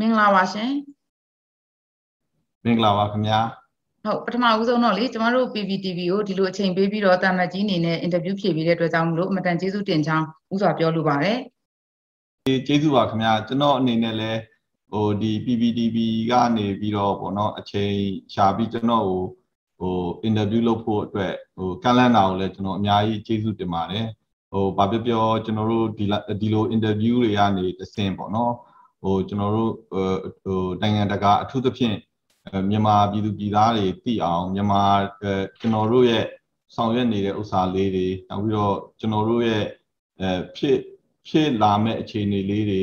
မင်္ဂလာပါရှင်မင်္ဂလာပါခင်ဗျာဟုတ်ပထမဦးဆုံးတော့လေကျမတို့ PPTV ကိုဒီလိုအချိန်ပေးပြီးတော့တာမတ်ကြီးအနေနဲ့အင်တာဗျူးဖြေပေးတဲ့အတွက်ကြောင့်မလို့အမတန်ကျေးဇူးတင်ချောင်းဥစွာပြောလိုပါတယ်ကျေးဇူးပါခင်ဗျာကျွန်တော်အနေနဲ့လည်းဟိုဒီ PPTV ကနေပြီးတော့ပေါ့နော်အချိန်ရှာပြီးကျွန်တော်ကိုဟိုအင်တာဗျူးလုပ်ဖို့အတွက်ဟိုကန့်လန့်တာကိုလည်းကျွန်တော်အများကြီးကျေးဇူးတင်ပါတယ်ဟိုဘာပြောပြောကျွန်တော်တို့ဒီဒီလိုအင်တာဗျူးတွေကနေတဆင်ပေါ့နော် ဟိုကျွန်တော်တို့ဟိုနိုင်ငံတကာအထူးသဖြင့်မြန်မာပြည်သူပြည်သားတွေသိအောင်မြန်မာကျွန်တော်တို့ရဲ့ဆောင်ရွက်နေတဲ့ဥစ္စာလေးတွေနောက်ပြီးတော့ကျွန်တော်တို့ရဲ့အဲဖြစ်ဖြစ်လာမဲ့အခြေအနေလေးတွေ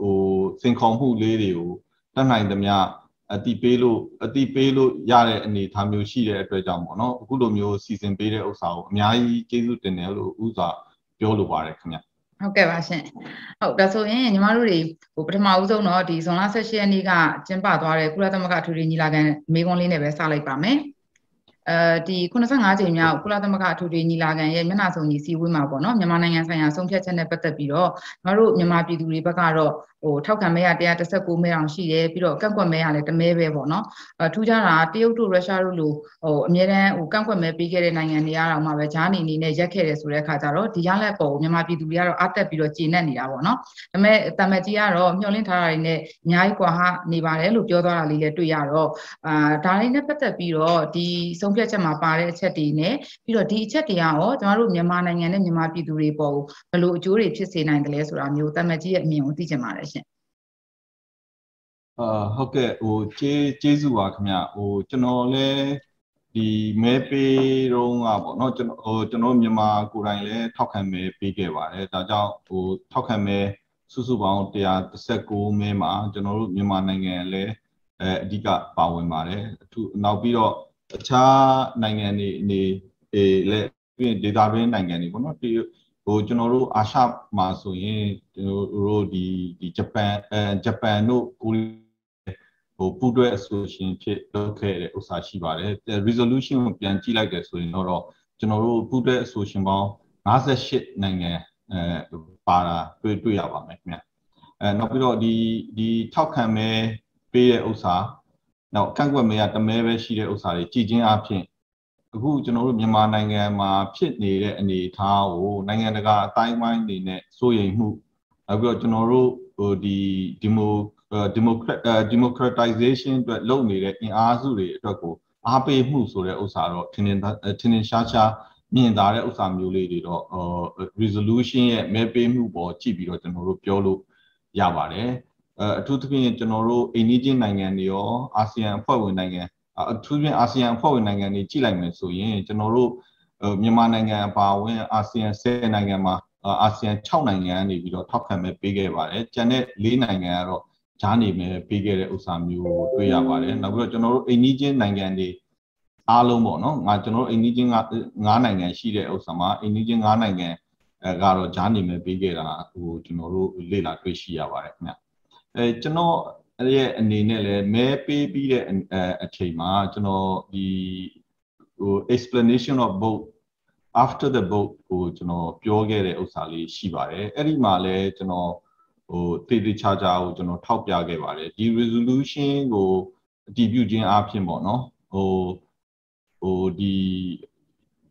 ဟိုစင်ခေါ်မှုလေးတွေကိုတတ်နိုင်သမျှအတိပေးလို့အတိပေးလို့ရတဲ့အနေအထားမျိုးရှိတဲ့အတွက်ကြောင့်ပေါ့နော်အခုလိုမျိုးစီစဉ်ပေးတဲ့ဥစ္စာကိုအများကြီးကျေးဇူးတင်တယ်လို့ဥစွာပြောလိုပါတယ်ခင်ဗျ ဟုတ်ကဲ့ပါရှင်ဟုတ်ဒါဆိုရင်ညီမတို့တွေဟိုပထမဦးဆုံးတော့ဒီဇွန်လ18ရက်နေ့ကကျင်းပသွားတဲ့ကုလသမဂ္ဂထူရီညီလာခံမေးခွန်းလေးနဲ့ပဲစလိုက်ပါမယ်အဲဒီ85ကြိမ်မြောက်ကုလသမဂ္ဂအထူးညီလာခံရဲ့မျက်နှာစုံညီစီဝေးမှာပေါ့နော်မြန်မာနိုင်ငံဆိုင်ရာဆုံးဖြတ်ချက်နဲ့ပတ်သက်ပြီးတော့ကျမတို့မြန်မာပြည်သူတွေဘက်ကတော့ ဟိုထောက်ခံမဲရ119မဲအောင်ရှိတယ်ပြီးတော့ကန့်ကွက်မဲရလည်းတမဲပဲပေါ့နော်အထူးခြားတာတရုတ်တို့ရုရှားတို့လိုဟိုအများတန်းဟိုကန့်ကွက်မဲပေးခဲ့တဲ့နိုင်ငံတွေကတော့မှပဲဂျာနီနေနဲ့ရက်ခဲ့တယ်ဆိုတဲ့အခါကျတော့ဒီရလက်ပေါ်မြန်မာပြည်သူတွေကတော့အတက်ပြီးတော့ကျေနပ်နေတာပေါ့နော်ဒါပေမဲ့တမတ်ကြီးကတော့မျှော်လင့်ထားတာတွေနဲ့အများကြီးကွာဟနေပါတယ်လို့ပြောသွားတာလေးလည်းတွေ့ရတော့အာဒါလေးနဲ့ပတ်သက်ပြီးတော့ဒီဆုံးဖြတ်ချက်မှာပါတဲ့အချက်တွေနဲ့ပြီးတော့ဒီအချက်တွေကရောကျမတို့မြန်မာနိုင်ငံနဲ့မြန်မာပြည်သူတွေပေါ်ဘယ်လိုအကျိုးတွေဖြစ်စေနိုင်တယ်လဲဆိုတာမျိုးတမတ်ကြီးရဲ့အမြင်ကိုသိချင်ပါတယ်ရှင် အာဟုတ်ကဲ့ဟိုကျေးကျေးဇူးပါခင်ဗျဟိုကျွန်တော်လည်းဒီမဲပေးတော့ကပေါ့နော်ကျွန်တော်ဟိုကျွန်တော်မြန်မာကိုယ်တိုင်လည်းထောက်ခံမဲပေးခဲ့ပါတယ်ဒါကြောင့်ဟိုထောက်ခံမဲစုစုပေါင်း139မဲမှာကျွန်တော်တို့မြန်မာနိုင်ငံလည်းအဲအဓိကပါဝင်ပါတယ်အထူးနောက်ပြီးတော့အခြားနိုင်ငံတွေအနေအဲလည်းပြီးဒေတာတွင်းနိုင်ငံတွေပေါ့နော်ဒီဟိုကျွန်တော်တို့အာရှမှာဆိုရင်ကျွန်တော်တို့ဒီဒီဂျပန်အဲဂျပန်တို့ကိုရီ ဟိုပူးတွဲ association ဖြစ်လုပ်ခဲ့တဲ့ဥစ္စာရှိပါတယ် resolution ကိုပြန်ကြည့်လိုက်တယ်ဆိုရင်တော့ကျွန်တော်တို့ပူးတွဲ association ပေါင်း58နိုင်ငံအဲပါတာတွေ့တွေ့ရပါမယ်ခင်ဗျအဲနောက်ပြီးတော့ဒီဒီထောက်ခံမဲပေးတဲ့ဥစ္စာနောက်ကန့်ကွက်မဲကတမဲပဲရှိတဲ့ဥစ္စာတွေကြည်ချင်းအဖြစ်အခုကျွန်တော်တို့မြန်မာနိုင်ငံမှာဖြစ်နေတဲ့အနေအထားကိုနိုင်ငံတကာအတိုင်းအဝိုင်းနေနဲ့စိုးရိမ်မှုနောက်ပြီးတော့ကျွန်တော်တို့ဟိုဒီဒီမို democratization အတွက်လုပ်နေတဲ့အင်အားစုတွေအတွက်ကိုအားပေးမှုဆိုတဲ့ဥစ္စာတော့ထင်ထင်ထင်ထင်ရှားရှားမြင်သာတဲ့ဥစ္စာမျိုးလေးတွေတော့ resolution ရဲ့မဲပေးမှုပေါ်ကြည့်ပြီးတော့ကျွန်တော်တို့ပြောလို့ရပါတယ်အထူးသဖြင့်ကျွန်တော်တို့အိန္ဒိချင်းနိုင်ငံတွေရောအာဆီယံအဖွဲ့ဝင်နိုင်ငံအထူးဖြင့်အာဆီယံအဖွဲ့ဝင်နိုင်ငံတွေကြည့်လိုက်မယ်ဆိုရင်ကျွန်တော်တို့မြန်မာနိုင်ငံအပါအဝင်အာဆီယံ10နိုင်ငံမှာအာဆီယံ6နိုင်ငံကနေပြီးတော့ထောက်ခံမဲ့ပေးခဲ့ပါတယ်။ကျန်တဲ့၄နိုင်ငံကတော့ ဂျားနေမဲ့ပေးခဲ့တဲ့ဥစ္စာမျိုးကိုတွေ့ရပါတယ်နောက်ပြီးတော့ကျွန်တော်တို့အိန္ဒိချင်းနိုင်ငံတွေအားလုံးပေါ့နော်ငါကျွန်တော်တို့အိန္ဒိချင်းက9နိုင်ငံရှိတဲ့ဥစ္စာမှာအိန္ဒိချင်း9နိုင်ငံအဲကတော့ဂျားနေမဲ့ပေးခဲ့တာဟိုကျွန်တော်တို့လေ့လာတွေ့ရှိရပါတယ်ခင်ဗျအဲကျွန်တော်ရဲ့အနေနဲ့လည်းမဲပေးပြီးတဲ့အချိန်မှာကျွန်တော်ဒီဟို explanation of vote after the vote ကိုကျွန်တော်ပြောခဲ့တဲ့ဥစ္စာလေးရှိပါတယ်အဲ့ဒီမှာလည်းကျွန်တော် ဟိုတေးသေးချာချာကိုကျွန်တော်ထောက်ပြခဲ့ပါတယ်ဒီ resolution ကိုအတည်ပြုခြင်းအပြင်ပေါ့နော်ဟိုဟိုဒီ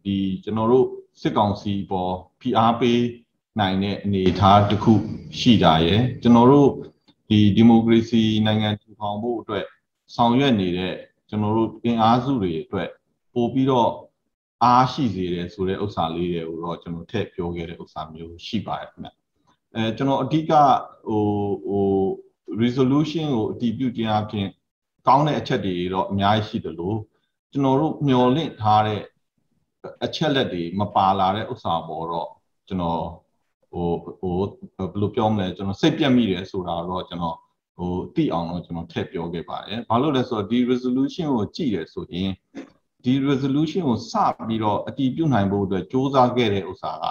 ဒီကျွန်တော်တို့စစ်ကောင်စီပေါ်ဖိအားပေးနိုင်တဲ့အနေအထားတစ်ခုရှိတာရယ်ကျွန်တော်တို့ဒီဒီမိုကရေစီနိုင်ငံထူထောင်ဖို့အတွက်ဆောင်ရွက်နေတဲ့ကျွန်တော်တို့အင်အားစုတွေအတွက်ပို့ပြီးတော့အားရှိစေတယ်ဆိုတဲ့ဥစ္စာလေးတွေကိုတော့ကျွန်တော်ထည့်ပြောခဲ့တဲ့ဥစ္စာမျိုးရှိပါတယ်ခင်ဗျ အဲကျွန်တော်အဓိကဟိုဟို resolution ကိုအတည်ပြုခြင်းအပြင်ကောင်းတဲ့အချက်တွေတော့အများကြီးရှိတယ်လို့ကျွန်တော်တို့မျှော်လင့်ထားတဲ့အချက်လက်တွေမပါလာတဲ့ဥစ္စာပေါ်တော့ကျွန်တော်ဟိုဟိုဘယ်လိုပြောမလဲကျွန်တော်စိတ်ပြတ်မိတယ်ဆိုတာတော့ကျွန်တော်ဟိုသိအောင်တော့ကျွန်တော်ထည့်ပြောခဲ့ပါတယ်။ဘာလို့လဲဆိုတော့ဒီ resolution ကိုကြည့်ရဆိုရင်ဒီ resolution ကိုစပြီးတော့အတည်ပြုနိုင်ဖို့အတွက်စ조사ခဲ့တဲ့ဥစ္စာက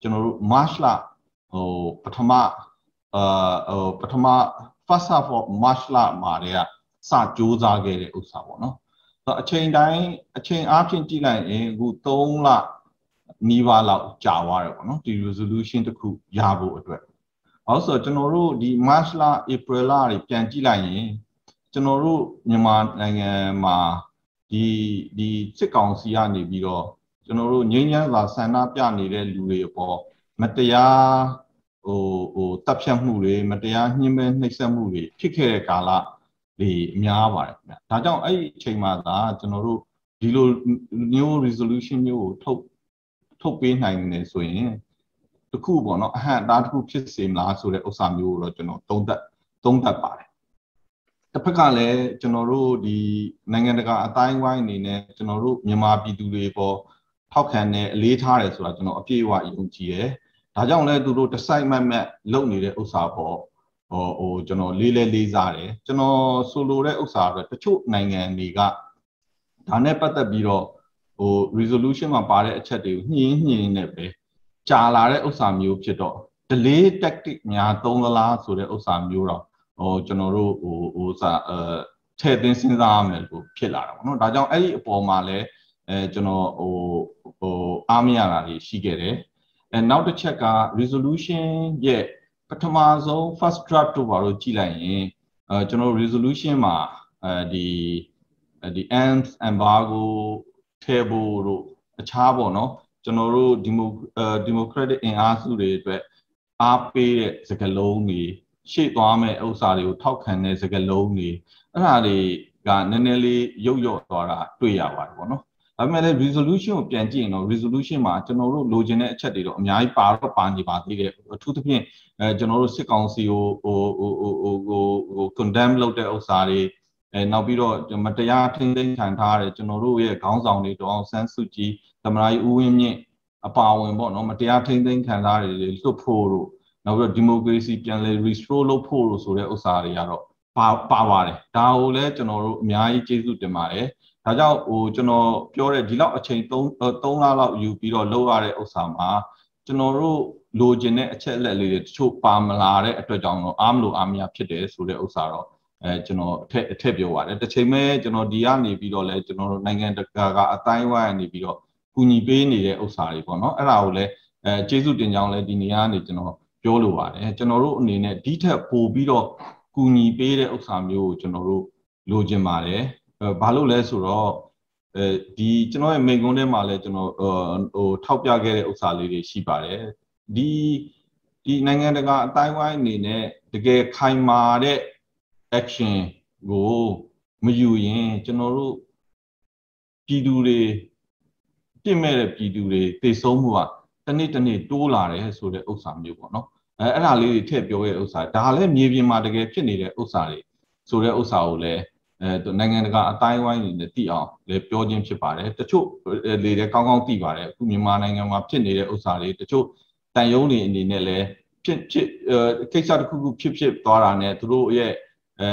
ကျွန်တော်တို့ March လ ဟိုပထမအာဟိုပထမ first half of March လမှာတည်းကစစူးစမ်းခဲ့တဲ့ဥစ္စာပေါ့နော်။အချိန်တိုင်းအချိန်အားဖြင့်ကြည့်လိုက်ရင်အခု3လနီးပါးလောက်ကြာသွားတယ်ပေါ့နော်ဒီ resolution တစ်ခုရဖို့အတွက်အောက်ဆိုကျွန်တော်တို့ဒီ March လ April လတွေပြန်ကြည့်လိုက်ရင်ကျွန်တော်တို့မြန်မာနိုင်ငံမှာဒီဒီစစ်ကောင်စီကနေပြီးတော့ကျွန်တော်တို့ငြိမ်းချမ်းစွာဆန္ဒပြနေတဲ့လူတွေအပေါ် မတရားဟိုဟိုတပ်ဖြတ်မှုတွေမတရားညှဉ်းပန်းနှိပ်စက်မှုတွေဖြစ်ခဲ့တဲ့ကာလတွေများပါတယ်ခင်ဗျ။ဒါကြောင့်အဲ့ဒီအချိန်မှာသာကျွန်တော်တို့ဒီလို new resolution မျိုးကိုထုတ်ထုတ်ပေးနိုင်နေဆိုရင်တခုပေါ့နော်အဟန့်အတားတစ်ခုဖြစ်စေမလားဆိုတဲ့ဥစ္စာမျိုးကိုတော့ကျွန်တော်သုံးသပ်သုံးသပ်ပါတယ်တစ်ဖက်ကလည်းကျွန်တော်တို့ဒီနိုင်ငံတကာအတိုင်းဝိုင်းအနေနဲ့ကျွန်တော်တို့မြန်မာပြည်သူတွေပေါ်ထောက်ခံတဲ့အလေးထားတယ်ဆိုတာကျွန်တော်အပြည့်အဝယုံကြည်တယ် ဒါကြောင့်လည်းသူတို့တစိုက်မတ်မတ်လုပ်နေတဲ့ဥစ္စာပေါ်ဟိုဟိုကျွန်တော်လေးလေးလေးစားတယ်ကျွန်တော်ဆိုလိုတဲ့ဥစ္စာတော့တချို့နိုင်ငံတွေကဒါနဲ့ပတ်သက်ပြီးတော့ဟို resolution မှာပါတဲ့အချက်တွေကိုညှင်းညင်းနဲ့ပဲကြာလာတဲ့ဥစ္စာမျိုးဖြစ်တော့ delay tactic များသုံးသလားဆိုတဲ့ဥစ္စာမျိုးတော့ဟိုကျွန်တော်တို့ဟိုဟိုစာအဲထည့်သွင်းစဉ်းစားရမယ်လို့ဖြစ်လာတာပေါ့နော်ဒါကြောင့်အဲ့ဒီအပေါ်မှာလည်းအဲကျွန်တော်ဟိုဟိုအားမရတာတွေရှိခဲ့တယ် အဲနောက်တစ်ချက်က resolution ရဲ့ပထမဆုံး first draft တို့ဘာလို့ကြည့်လိုက်ရင်အဲကျွန်တော် resolution မှာအဲဒီဒီ ants embargo ထဲဖို့တို့အခြားပေါ့နော်ကျွန်တော်တို့ဒီမိုဒီမိုကရက်တစ်အင်အားစုတွေအတွက်အားပေးတဲ့စကားလုံးတွေရှေ့သွားမဲ့ဥစ္စာတွေကိုထောက်ခံတဲ့စကားလုံးတွေအဲ့ဒါတွေကနည်းနည်းလေးရုပ်ရော့သွားတာတွေ့ရပါတယ်ပေါ့နော် ဒါပေမဲ့လည်း resolution ကိုပြန်ကြည့်ရင်တော့ resolution မှာကျွန်တော်တို့လိုချင်တဲ့အချက်တွေတော့အများကြီးပါတော့ပါနေပါသေးတယ်အထူးသဖြင့်အဲကျွန်တော်တို့စစ်ကောင်စီကိုဟိုဟိုဟိုဟိုဟို condemn လုပ်တဲ့ဥစ္စာတွေအဲနောက်ပြီးတော့မတရားထိန်းသိမ်းခံထားတဲ့ကျွန်တော်တို့ရဲ့ခေါင်းဆောင်တွေတောင်ဆန်းစုကြည်သမရာကြီးဦးဝင်းမြင့်အပါဝင်ပေါ့နော်မတရားထိန်းသိမ်းခံထားတဲ့လွတ်ဖို့တို့နောက်ပြီးတော့ဒီမိုကရေစီပြန်လည် restore လုပ်ဖို့လို့ဆိုတဲ့ဥစ္စာတွေကတော့ပါပါပါတယ်ဒါကိုလည်းကျွန်တော်တို့အများကြီးကျေးဇူးတင်ပါတယ် ဒါကြောင့်ဟိုကျွန်တော်ပြောတဲ့ဒီလောက်အချိန်3 3လလောက်ယူပြီးတော့လုပ်ရတဲ့ဥစ္စာမှာကျွန်တော်တို့လိုချင်တဲ့အချက်အလက်လေးတွေတချို့ပါမလာတဲ့အတွက်ကြောင့်တော့အားမလို့အားမရဖြစ်တယ်ဆိုတဲ့ဥစ္စာတော့အဲကျွန်တော်အထက်အထက်ပြောပါတယ်တစ်ချိန်မဲ့ကျွန်တော်ဒီကနေပြီးတော့လဲကျွန်တော်တို့နိုင်ငံတကာကအတိုင်းဝိုင်းနေပြီးတော့ကူညီပေးနေတဲ့ဥစ္စာတွေပေါ့နော်အဲ့ဒါကိုလည်းအဲကျေးဇူးတင်ကြောင်းလဲဒီနေရာကနေကျွန်တော်ပြောလိုပါတယ်ကျွန်တော်တို့အနေနဲ့ဒီထက်ပိုပြီးတော့ကူညီပေးတဲ့ဥစ္စာမျိုးကိုကျွန်တော်တို့လိုချင်ပါတယ် ဘာလို့လဲဆိုတော့အဲဒီကျွန်တော်ရဲ့မိန်ကုန်းထဲမှာလည်းကျွန်တော်ဟိုထောက်ပြခဲ့တဲ့ဥစ္စာလေးတွေရှိပါတယ်ဒီဒီနိုင်ငံတကာအတိုင်းဝိုင်းအနေနဲ့တကယ်ခိုင်မာတဲ့ action ကိုမယူရင်ကျွန်တော်တို့ပြည်သူတွေပြစ်မဲ့တဲ့ပြည်သူတွေသိဆုံးမှုကတနေ့တနေ့တိုးလာတယ်ဆိုတဲ့ဥစ္စာမျိုးပေါ့နော်အဲအဲ့ဒါလေးတွေထည့်ပြောရဲ့ဥစ္စာဒါလည်းမြေပြင်မှာတကယ်ဖြစ်နေတဲ့ဥစ္စာတွေဆိုတဲ့ဥစ္စာကိုလည်း အဲနိုင်ငံတကာအတိုင်းဝိုင်းတွေနဲ့သိအောင်လည်းပြောခြင်းဖြစ်ပါတယ်တချို့လေလည်းကောင်းကောင်းသိပါတယ်အခုမြန်မာနိုင်ငံမှာဖြစ်နေတဲ့ဥစ္စာတွေတချို့တန်ယုံတွေအနေနဲ့လည်းဖြစ်ဖြစ်ကိစ္စတစ်ခုခုဖြစ်ဖြစ်သွားတာနဲ့သူတို့ရဲ့အဲ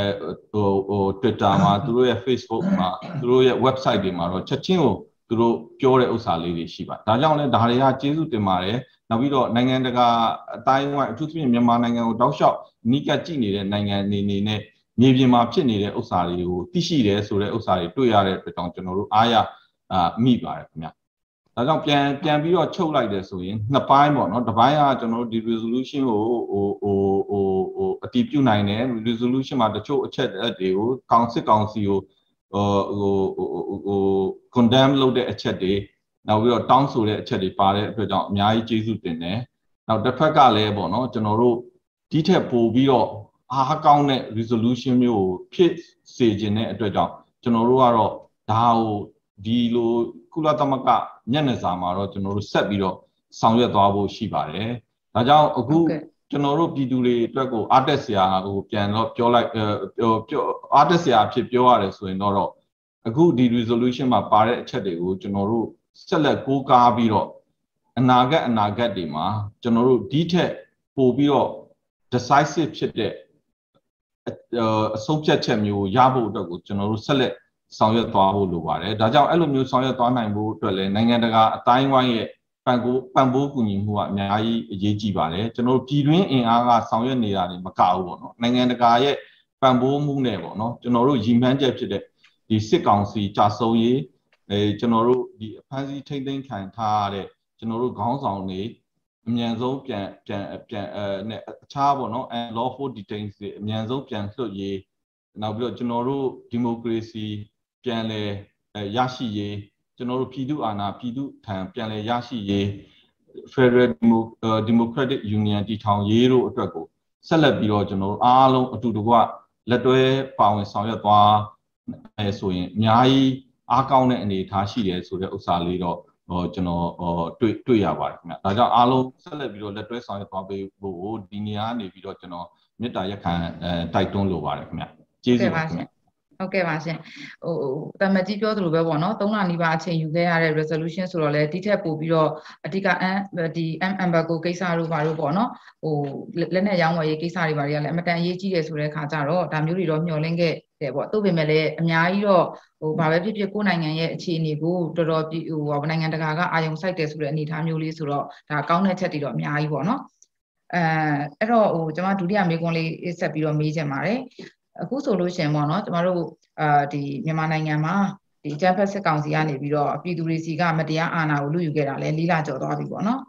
ဟိုဟို Twitter မှာသူတို့ရဲ့ Facebook မှာသူတို့ရဲ့ website တွေမှာတော့ချက်ချင်းကိုသူတို့ပြောတဲ့ဥစ္စာလေးတွေရှိပါဒါကြောင့်လည်းဒါတွေကကျေးဇူးတင်ပါတယ်နောက်ပြီးတော့နိုင်ငံတကာအတိုင်းအဝိုင်းအထူးသဖြင့်မြန်မာနိုင်ငံကိုတောက်လျှောက်နီးကပ်ကြည့်နေတဲ့နိုင်ငံအနေနဲ့ မြေပြင်မှာဖြစ်နေတဲ့ဥစ္စာတွေကိုသိရှိတယ်ဆိုတဲ့ဥစ္စာတွေတွေ့ရတဲ့အတွက်ကြောင့်ကျွန်တော်တို့အားရအာမိပါတယ်ခင်ဗျဒါကြောင့်ပြန်ပြန်ပြီးတော့ချုပ်လိုက်တယ်ဆိုရင်နှစ်ပိုင်းပေါ့နော်တစ်ပိုင်းကကျွန်တော်တို့ဒီ resolution ကိုဟိုဟိုဟိုဟိုအတည်ပြုနိုင်တယ် resolution မှာတချို့အချက်တွေကိုကောင်စစ်ကောင်စီကိုဟိုဟိုဟို condemn လုပ်တဲ့အချက်တွေနောက်ပြီးတော့တောင်းဆိုတဲ့အချက်တွေပါတဲ့အတွက်ကြောင့်အများကြီးကျေးဇူးတင်တယ်နောက်တစ်ဖက်ကလည်းပေါ့နော်ကျွန်တော်တို့ဒီထက်ပိုပြီးတော့ အားကောင်းတဲ့ resolution မျိုးကိုဖြစ်စေခြင်းတဲ့အတွက်ကြောင့်ကျွန်တော်တို့ကတော့ဒါကိုဒီလိုကုလသမဂ္ဂညနေစာမှာတော့ကျွန်တော်တို့ဆက်ပြီးတော့ဆောင်ရွက်သွားဖို့ရှိပါတယ်။ဒါကြောင့်အခုကျွန်တော်တို့ပြည်သူတွေအတွက်ကိုအားတက်စရာဟိုပြန်တော့ပြောလိုက်ပြောပြောအားတက်စရာအဖြစ်ပြောရတယ်ဆိုရင်တော့အခုဒီ resolution မှာပါတဲ့အချက်တွေကိုကျွန်တော်တို့ဆက်လက်ကိုးကားပြီးတော့အနာဂတ်အနာဂတ်တွေမှာကျွန်တော်တို့ဒီထက်ပိုပြီးတော့ decisive ဖြစ်တဲ့ အဆုံးဖြတ်ချက်မျိုးရဖို့အတွက်ကိုကျွန်တော်တို့ဆက်လက်ဆောင်ရွက်သွားဖို့လိုပါတယ်ဒါကြောင့်အဲ့လိုမျိုးဆောင်ရွက်သွားနိုင်ဖို့အတွက်လည်းနိုင်ငံတကာအတိုင်းဝိုင်းရဲ့ပံ့ပိုးပံ့ပိုးကူညီမှုကအများကြီးအရေးကြီးပါတယ်ကျွန်တော်တို့ပြည်တွင်းအင်အားကဆောင်ရွက်နေတာတွေမကဘူးပေါ့နော်နိုင်ငံတကာရဲ့ပံ့ပိုးမှုနဲ့ပေါ့နော်ကျွန်တော်တို့ရည်မှန်းချက်ဖြစ်တဲ့ဒီစစ်ကောင်စီကြာဆုံးရေးအဲကျွန်တော်တို့ဒီအဖမ်းဆီးထိမ့်သိမ်းခံထားရတဲ့ကျွန်တော်တို့ခေါင်းဆောင်တွေ အမြန်ဆုံးပြန်ပြန်ပြန်အဲနဲ့အခြားပေါ့နော် unlawful detains တွေအမြန်ဆုံးပြန်လွှတ်ရေးနောက်ပြီးတော့ကျွန်တော်တို့ဒီမိုကရေစီပြန်လဲရရှိရေးကျွန်တော်တို့ပြည်သူအာဏာပြည်သူထံပြန်လဲရရှိရေး Federal Democratic Union တည်ထောင်ရေးတို့အတွက်ကိုဆက်လက်ပြီးတော့ကျွန်တော်တို့အားလုံးအတူတကွလက်တွဲပါဝင်ဆောင်ရွက်သွားအဲဆိုရင်အများကြီးအားကောင်းတဲ့အနေအထားရှိတယ်ဆိုတဲ့ဥစ္စာလေးတော့ ဟောကျွန်တော်ဟောတွေ့တွေ့ရပါတယ်ခင်ဗျဒါကြောင့်အားလုံးဆက်လက်ပြီးတော့လက်တွဲဆောင်ရွက်သွားပေးဖို့ဒီနေရာနေပြီးတော့ကျွန်တော်မေတ္တာရက်ခံအဲတိုက်တွန်းလိုပါတယ်ခင်ဗျကျေးဇူးပါခင်ဗျ ဟုတ်ကဲ့ပါရှင်ဟိုတမကြီးပြောသလိုပဲပေါ့နော်၃လနီးပါးအချိန်ယူခဲ့ရတဲ့ resolution ဆိုတော့လေဒီထက်ပိုပြီးတော့အဓိကဒီ M embargo ကိစ္စတို့ဘာလို့ပေါ့နော်ဟိုလက်နဲ့ရောင်းဝယ်ရေးကိစ္စတွေဘာတွေကလည်းအမတန်အရေးကြီးတယ်ဆိုတဲ့ခါကျတော့ဒါမျိုးတွေတော့မျှော်လင့်ခဲ့တယ်ပေါ့သို့ပေမဲ့လည်းအများကြီးတော့ဟိုဘာပဲဖြစ်ဖြစ်ကိုယ်နိုင်ငံရဲ့အခြေအနေကိုတော်တော်ဟိုနိုင်ငံတကာကအာရုံစိုက်တယ်ဆိုတဲ့အနေအထားမျိုးလေးဆိုတော့ဒါကောင်းတဲ့ချက်တွေတော့အများကြီးပေါ့နော်အဲအဲ့တော့ဟိုကျွန်မဒုတိယမေးခွန်းလေးဆက်ပြီးတော့မေးချင်ပါတယ် အခုဆိုလို့ရှင်ပေါ့နော်ကျမတို့အာဒီမြန်မာနိုင်ငံမှာဒီဂျမ်ဖက်စစ်ကောင်စီကနေပြီးတော့ပြည်သူတွေစီကမတရားအာဏာကိုလူယူခဲ့တာလဲလေးလာကြော်သွားပြီပေါ့နော်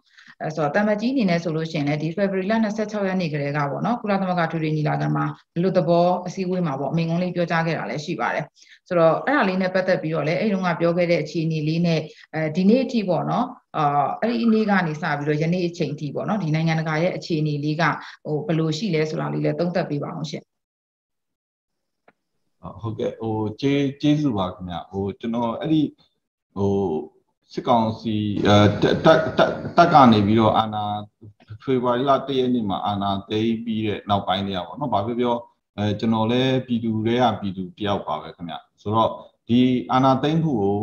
အဲဆိုတော့တမကြီးအနေနဲ့ဆိုလို့ရှိရင်လည်းဒီ February လ26ရက်နေ့ကလေးကပေါ့နော်ကုလသမဂ္ဂထွေထွေညီလာခံမှာဘလို့သဘောအစည်းအဝေးမှာပေါ့အမိန့်ကုန်းလေးပြောကြားခဲ့တာလည်းရှိပါတယ်ဆိုတော့အဲ့ဒါလေးနဲ့ပတ်သက်ပြီးတော့လည်းအဲ့တုန်းကပြောခဲ့တဲ့အခြေအနေလေးနဲ့အဲဒီနေ့အထိပေါ့နော်အာအဲ့ဒီနေ့ကနေစပြီးတော့ယနေ့အချိန်အထိပေါ့နော်ဒီနိုင်ငံတကာရဲ့အခြေအနေလေးကဟိုဘယ်လိုရှိလဲဆိုတာလေးလည်းသုံးသပ်ပေးပါအောင်ရှင့် ဟုတ်ကဲ့ဟိုကျေးကျေးဇူးပါခင်ဗျဟိုကျွန်တော်အဲ့ဒီဟိုစစ်ကောင်စီအဲတက်တက်တက်ကနေပြီးတော့အာနာဖေဖော်ဝါရီလ၁ရက်နေ့မှာအာနာသိမ်းပြီးတဲ့နောက်ပိုင်းတွေကပေါ့နော်ဘာပြောပြောအဲကျွန်တော်လည်းပြည်သူတွေကပြည်သူတယောက်ပါပဲခင်ဗျဆိုတော့ဒီအာနာသိမ်းမှုကို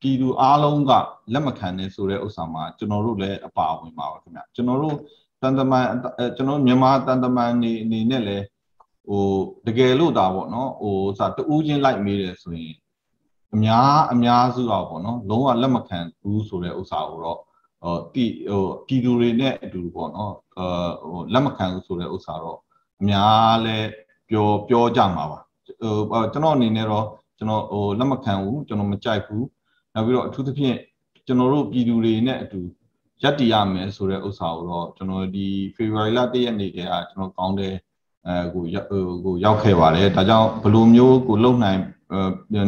ပြည်သူအားလုံးကလက်မခံနဲ့ဆိုတဲ့ဥစ္စာမှာကျွန်တော်တို့လည်းအပါဝင်ပါပါခင်ဗျကျွန်တော်တို့တန်တမန်ကျွန်တော်မြန်မာတန်တမန်နေအနေနဲ့လည်း ဟိုတကယ်လို့ဒါပေါ့နော်ဟိုစာတူးချင်းလိုက်မေးတယ်ဆိုရင်အများအများစုတော့ပေါ့နော်လုံးဝလက်မခံဘူးဆိုတဲ့ဥစ္စာကိုတော့ဟိုတိဟိုပြည်သူတွေနဲ့အတူပေါ့နော်အဲဟိုလက်မခံဘူးဆိုတဲ့ဥစ္စာတော့အများလဲပြောပြောကြမှာပါဟိုကျွန်တော်အနေနဲ့တော့ကျွန်တော်ဟိုလက်မခံဘူးကျွန်တော်မကြိုက်ဘူးနောက်ပြီးတော့အထူးသဖြင့်ကျွန်တော်တို့ပြည်သူတွေနဲ့အတူရပ်တည်ရမယ်ဆိုတဲ့ဥစ္စာကိုတော့ကျွန်တော်ဒီ February လ1ရက်နေ့တည်းကကျွန်တော်ကောင်းတယ် အဲကိုကိုရောက်ခဲ့ပါတယ်ဒါကြောင့်ဘယ်လိုမျိုးကိုလုံနိုင်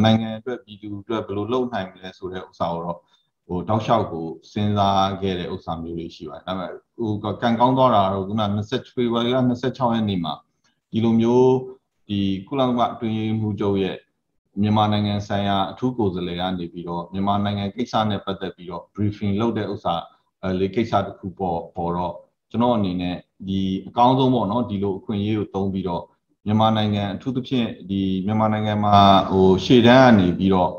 နိုင်ငံအတွက်ပြည်သူအတွက်ဘယ်လိုလုံနိုင်မလဲဆိုတဲ့ဥစ္စာကိုတော့ဟိုတောက်လျှောက်ကိုစဉ်းစားခဲ့တဲ့ဥစ္စာမျိုးလေးရှိပါတယ်ဒါပေမဲ့ဟိုကံကောင်းသွားတာတော့ခုန20ဖေဖော်ဝါရီလ26ရက်နေ့မှာဒီလိုမျိုးဒီကုလသမဂ္ဂအတွင်းရေးမှူးချုပ်ရဲ့မြန်မာနိုင်ငံဆိုင်ရာအထူးကိုယ်စားလှယ်ကနေပြီးတော့မြန်မာနိုင်ငံကိစ္စနဲ့ပတ်သက်ပြီးတော့ briefing လုပ်တဲ့ဥစ္စာအဲလေကိစ္စတစ်ခုပေါ်ပေါ်တော့ကျွန်တော်အနေနဲ့ ဒီအကောင်းဆုံးပေါ့နော်ဒီလိုအခွင့်အရေးကိုသုံးပြီးတော့မြန်မာနိုင်ငံအထူးသဖြင့်ဒီမြန်မာနိုင်ငံမှာဟိုရှေ့တန်းကနေပြီးတော့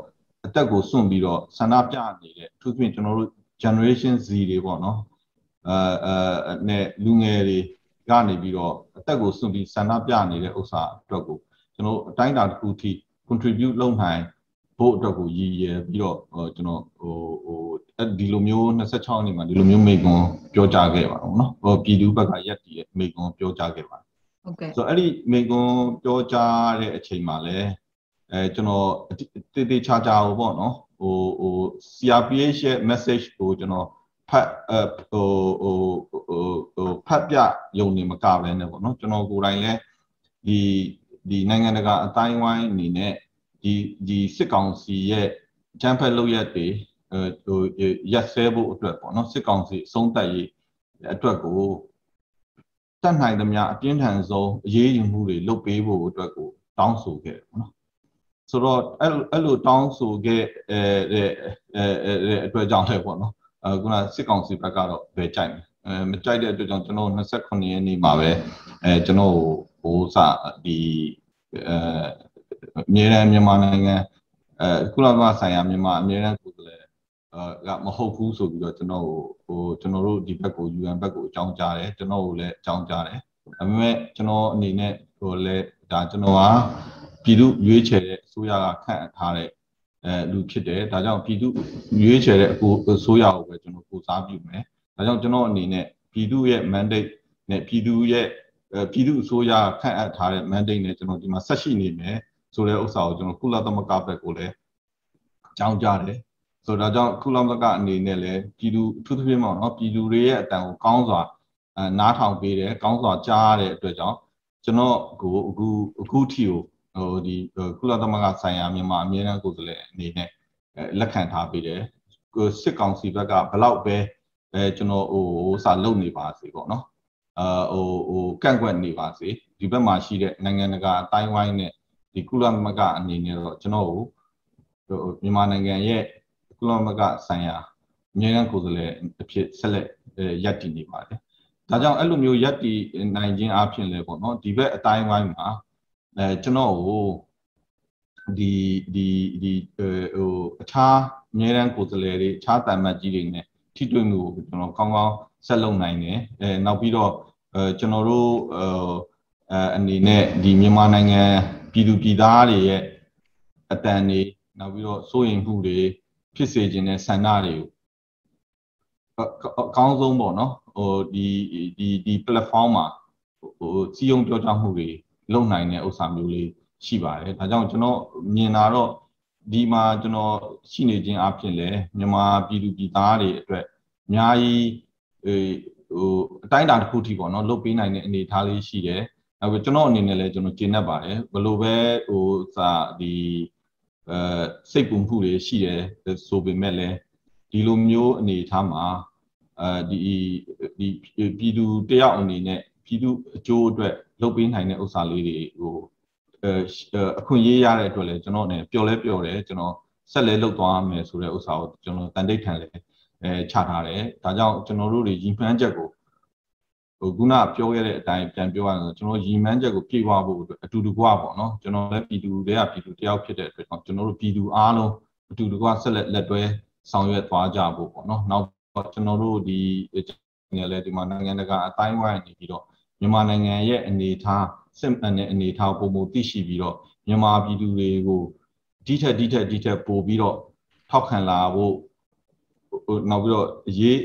အသက်ကိုစွန့်ပြီးတော့ဆန္ဒပြနေတဲ့အထူးသဖြင့်ကျွန်တော်တို့ generation Z တွေပေါ့နော်အဲအဲနဲ့လူငယ်တွေကနေပြီးတော့အသက်ကိုစွန့်ပြီးဆန္ဒပြနေတဲ့ဥစ္စာအတွက်ကိုကျွန်တော်အတိုင်းအတာတစ်ခုထိ contribute လုပ်နိုင် ဖို့အတွက်ကိုရည်ရည်ပြီးတော့ကျွန်တော်ဟိုဟိုဒီလိုမျိုး26နှစ်မှာဒီလိုမျိုးမိကွန်ပြောကြားခဲ့ပါတော့เนาะဟိုပြည်သူဘက်ကရက်တည်ရဲ့မိကွန်ပြောကြားခဲ့ပါဟုတ်ကဲ့ဆိုတော့အဲ့ဒီမိကွန်ပြောကြားတဲ့အချိန်မှာလဲအဲကျွန်တော်တေးသေးချာချာဟိုပေါ့နော်ဟိုဟို CRPH ရဲ့ message ကိုကျွန်တော်ဖတ်အဟိုဟိုဟိုဖတ်ပြယုံနေမကပဲနဲ့ပေါ့နော်ကျွန်တော်ကိုယ်တိုင်လဲဒီဒီနိုင်ငံတကာအတိုင်းဝိုင်းအနေနဲ့ ဒီဒီစစ်ကောင်စီရဲ့ဂျမ်ဖက်လုပ်ရက်တွေဟိုရက်ဆဲဖို့အတွက်ပေါ့နော်စစ်ကောင်စီအဆုံးသက်ရေးအတွက်ကိုတတ်နိုင်သမျှအပြင်းထန်ဆုံးအရေးယူမှုတွေလုပ်ပေးဖို့အတွက်ကိုတောင်းဆိုခဲ့တယ်ပေါ့နော်ဆိုတော့အဲ့အဲ့လိုတောင်းဆိုခဲ့အဲအဲအတွက်ကြောင့်လည်းပေါ့နော်အခုနစစ်ကောင်စီဘက်ကတော့ပဲကြိုက်တယ်အဲမကြိုက်တဲ့အတွက်ကြောင့်ကျွန်တော်28ရက်နေ့မှာပဲအဲကျွန်တော်ဟိုစဒီအဲ အမြဲတမ်းမြန်မာနိုင်ငံအဲကုလသမဂ္ဂဆိုင်ရာမြန်မာအမြဲတမ်းကိုယ်စားလှယ်ကမဟုတ်ဘူးဆိုပြီးတော့ကျွန်တော်ဟိုကျွန်တော်တို့ဒီဘက်ကို UN ဘက်ကိုအကြောင်းကြားတယ်ကျွန်တော်ကိုလည်းအကြောင်းကြားတယ်ဒါပေမဲ့ကျွန်တော်အနေနဲ့ဟိုလဲဒါကျွန်တော်ကပြည်သူရွေးချယ်တဲ့အစိုးရကခန့်ထားတဲ့အဲလူဖြစ်တယ်ဒါကြောင့်ပြည်သူရွေးချယ်တဲ့အစိုးရကိုပဲကျွန်တော်ကိုစားပြုမယ်ဒါကြောင့်ကျွန်တော်အနေနဲ့ပြည်သူရဲ့ mandate နဲ့ပြည်သူရဲ့ပြည်သူအစိုးရခန့်အပ်ထားတဲ့ mandate နဲ့ကျွန်တော်ဒီမှာဆက်ရှိနေမယ် ဆိုတဲ့ဥစ္စာကိုကျွန်တော်ကုလသမဂ္ဂဘက်ကိုလည်းအကြောင်းကြားတယ်ဆိုတော့ဒါကြောင့်ကုလသမဂ္ဂအနေနဲ့လည်းပြည်သူအထူးသဖြင့်ပေါ့နော်ပြည်သူတွေရဲ့အတန်ကိုကောင်းစွာအဲနားထောင်ပေးတယ်ကောင်းစွာကြားရတဲ့အတွက်ကြောင့်ကျွန်တော်ကိုအခုအခုထီကိုဟိုဒီကုလသမဂ္ဂဆိုင်ရာမြန်မာအမြဲတမ်းကိုယ်စားလှယ်အနေနဲ့လက်ခံထားပေးတယ်စစ်ကောင်စီဘက်ကဘလောက်ပဲအဲကျွန်တော်ဟိုဟိုစာလုပ်နေပါစေပေါ့နော်အာဟိုဟိုကန့်ကွက်နေပါစေဒီဘက်မှာရှိတဲ့နိုင်ငံတကာအတိုင်းဝိုင်းနဲ့ ဒီကုလသမဂ္ဂအနေနဲ့တော့ကျွန်တော်ကိုမြန်မာနိုင်ငံရဲ့ကုလသမဂ္ဂဆိုင်ရာအမြဲတမ်းကိုယ်စားလှယ်အဖြစ်ဆက်လက်ရပ်တည်နေပါတယ်ဒါကြောင့်အဲ့လိုမျိုးရပ်တည်နိုင်ခြင်းအပြင်လည်းပေါ့နော်ဒီဘက်အတိုင်းဝိုင်းမှာအဲကျွန်တော်ကိုဒီဒီဒီဟိုအခြားအမြဲတမ်းကိုယ်စားလှယ်တွေအခြားတန်မတ်ကြီးတွေနဲ့ထိတွေ့မှုကိုကျွန်တော်ကောင်းကောင်းဆက်လုပ်နိုင်တယ်အဲနောက်ပြီးတော့အဲကျွန်တော်တို့အဲအနေနဲ့ဒီမြန်မာနိုင်ငံ ပြည်သူပြည်သားတွေရဲ့အတန်တွေနောက်ပြီးတော့စိုးရိမ်မှုတွေဖြစ်စေခြင်းတဲ့ဆန္ဒတွေကိုအကောင်းဆုံးပေါ့နော်ဟိုဒီဒီဒီ platform မှာဟိုစီယုံပြောကြားမှုတွေလုပ်နိုင်တဲ့ဥစ္စာမျိုးလေးရှိပါတယ်ဒါကြောင့်ကျွန်တော်မြင်တာတော့ဒီမှာကျွန်တော်ရှိနေခြင်းအပြင်လည်းမြန်မာပြည်သူပြည်သားတွေအတွက်အများကြီးဟိုအတိုင်းအတာတစ်ခုထိပေါ့နော်လုပ်ပေးနိုင်တဲ့အနေအထားလေးရှိတယ် နောက်ပြီးကျွန်တော်အနေနဲ့လည်းကျွန်တော်ကျေနပ်ပါတယ်ဘယ်လိုပဲဟိုစာဒီအဲစိတ်ပူမှုတွေရှိတယ်ဆိုပေမဲ့လည်းဒီလိုမျိုးအနေအထားမှာအဲဒီဒီပြည်သူတယောက်အနေနဲ့ပြည်သူအကျိုးအတွက်လုပ်ပေးနိုင်တဲ့ဥစ္စာလေးတွေဟိုအခွင့်အရေးရတဲ့အတွက်လည်းကျွန်တော်အနေနဲ့ပျော်လဲပျော်တယ်ကျွန်တော်ဆက်လဲလုပ်သွားမယ်ဆိုတဲ့ဥစ္စာကိုကျွန်တော်တန်တိတ်ထန်လဲအဲချထားတယ်ဒါကြောင့်ကျွန်တော်တို့တွေရည်မှန်းချက်ကို ဟိုခုနပြောခဲ့တဲ့အတိုင်းပြန်ပြောရရင်ကျွန်တော်ရည်မှန်းချက်ကိုပြည့်ဝဖို့အတူတကွပေါ့နော်ကျွန်တော်လည်းပြည်သူတွေကပြည်သူတယောက်ဖြစ်တဲ့အတွက်ကျွန်တော်တို့ပြည်သူအားလုံးအတူတကွဆက်လက်လက်တွဲဆောင်ရွက်သွားကြဖို့ပေါ့နော်နောက်ကျွန်တော်တို့ဒီငယ်လဲဒီမှာနိုင်ငံတကာအတိုင်းဝိုင်းနေပြီးတော့မြန်မာနိုင်ငံရဲ့အနေအထားစစ်မှန်တဲ့အနေအထားပုံပုံသိရှိပြီးတော့မြန်မာပြည်သူတွေကိုဒီထက်ဒီထက်ဒီထက်ပိုပြီးတော့ထောက်ခံလာဖို့ နောက်ပြီးတော့အရေး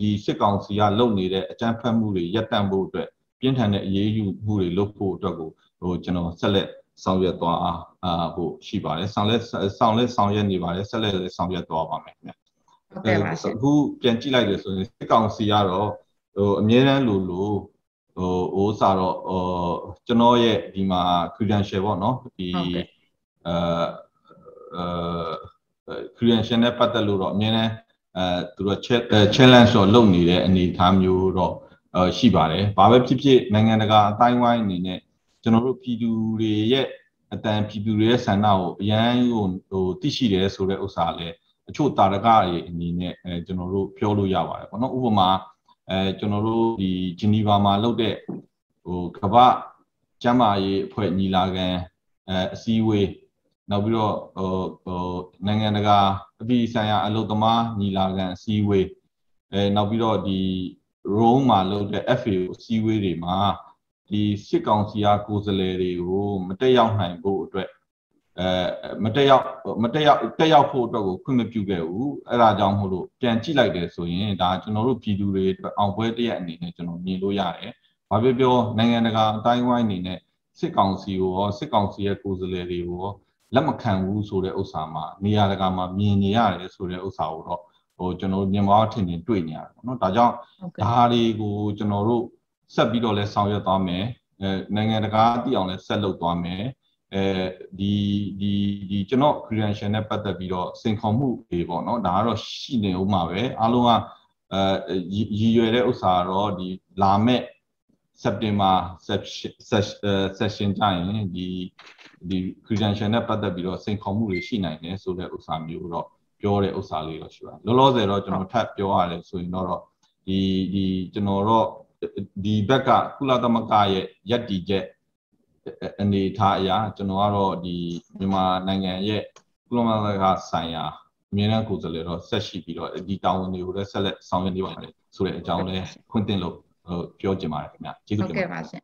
ဒီစစ်ကောင်စီကလုပ်နေတဲ့အကြမ်းဖက်မှုတွေရပ်တန့်ဖို့အတွက်ပြင်းထန်တဲ့အရေးယူမှုတွေလုပ်ဖို့အတွက်ကိုဟိုကျွန်တော်ဆက်လက်ဆောင်ရွက်သွားအားအာဖို့ရှိပါတယ်ဆောင်လက်ဆောင်လက်ဆောင်ရွက်နေပါတယ်ဆက်လက်လည်းဆောင်ရွက်သွားပါမယ်ခင်ဗျဟုတ်ကဲ့ပါရှင်အခုပြန်ကြည့်လိုက်တယ်ဆိုရင်စစ်ကောင်စီကတော့ဟိုအမြဲတမ်းလိုလိုဟိုဟိုစာတော့ဟိုကျွန်တော်ရဲ့ဒီမှာ credential ပေါ့နော်ဒီအဲအဲ credential နဲ့ပတ်သက်လို့တော့အမြဲတမ်း အဲသူတို့ challenge တော့လုပ်နေတဲ့အနေအထားမျိုးတော့ရှိပါတယ်။ဘာပဲဖြစ်ဖြစ်နိုင်ငံတကာအတိုင်းဝိုင်းအနေနဲ့ကျွန်တော်တို့ပြည်သူတွေရဲ့အတန်ပြည်သူတွေရဲ့ဆန္ဒကိုအရန်ဟိုဟိုသိရှိတယ်ဆိုတဲ့ဥစ္စာလည်းအချို့တာရကတွေအနေနဲ့အဲကျွန်တော်တို့ပြောလို့ရပါတယ်ပေါ့နော်ဥပမာအဲကျွန်တော်တို့ဒီဂျနီဗာမှာလုပ်တဲ့ဟိုကမ္ဘာကျမ်းမာရေးအဖွဲ့ညီလာခံအဲအစည်းအဝေးနောက်ပြီးတော့ဟိုဟိုနိုင်ငံတကာ အပြည်ဆိုင်ရာအလုပ်သမားညီလာခံအစည်းအဝေးအဲနောက်ပြီးတော့ဒီ Rome မှာလုပ်တဲ့ FAO အစည်းအဝေးတွေမှာဒီစစ်ကောင်စီအားကိုယ်စားလှယ်တွေကိုမတက်ရောက်နိုင်ဖို့အတွက်အဲမတက်ရောက်မတက်ရောက်တက်ရောက်ဖို့အတွက်ကိုခွင့်မပြုခဲ့ဘူးအဲ့ဒါကြောင့်မို့လို့ပြန်ကြည့်လိုက်တယ်ဆိုရင်ဒါကျွန်တော်တို့ပြည်သူတွေအတွက်အောင်ပွဲတရက်အနေနဲ့ကျွန်တော်မြင်လို့ရတယ်ဘာပြောပြောနိုင်ငံတကာအတိုင်းဝိုင်းအနေနဲ့စစ်ကောင်စီကိုရောစစ်ကောင်စီရဲ့ကိုယ်စားလှယ်တွေကိုရော လက်မခံဘူးဆိုတဲ့ဥစ္စာမှာနေရာတကာမှာမြင်နေရတယ်ဆိုတဲ့ဥစ္စာကိုတော့ဟိုကျွန်တော်တို့မြန်မာထင်ထင်တွေ့နေရတယ်ပေါ့နော်ဒါကြောင့်ဒါတွေကိုကျွန်တော်တို့ဆက်ပြီးတော့လဲဆောင်ရွက်သွားမယ်အဲနိုင်ငံတကာတည်အောင်လဲဆက်လုပ်သွားမယ်အဲဒီဒီဒီကျွန်တော် credential နဲ့ပတ်သက်ပြီးတော့စင်ခေါ်မှုတွေပေါ့နော်ဒါကတော့ရှိနေဦးမှာပဲအားလုံးကအဲရည်ရွယ်တဲ့ဥစ္စာတော့ဒီလာမဲ့ September session ကြရင်ဒီဒီ credential နဲ့ပတ်သက်ပြီးတော့စိန်ခေါ်မှုတွေရှိနိုင်တယ်ဆိုတဲ့ဥစ္စာမျိုးတော့ပြောတဲ့ဥစ္စာလေးတော့ရှိပါတယ်လောလောဆယ်တော့ကျွန်တော်ထပ်ပြောရတယ်ဆိုရင်တော့ဒီဒီကျွန်တော်တော့ဒီဘက်ကကုလသမဂ္ဂရဲ့ယက်တီချက်အနေထားအရာကျွန်တော်ကတော့ဒီမြန်မာနိုင်ငံရဲ့ကုလသမဂ္ဂဆိုင်ရာအမြဲတမ်းကိုယ်စားလှယ်တော့ဆက်ရှိပြီးတော့ဒီတာဝန်တွေကိုလည်းဆက်လက်ဆောင်ရွက်နေပါတယ်ဆိုတဲ့အကြောင်းလေးခွင့်တင်လို့ ပြောချင်ပါတယ်ခင်ဗျာကျေးဇူးတင်ပါတယ်ဟုတ်ကဲ့ပါရှင်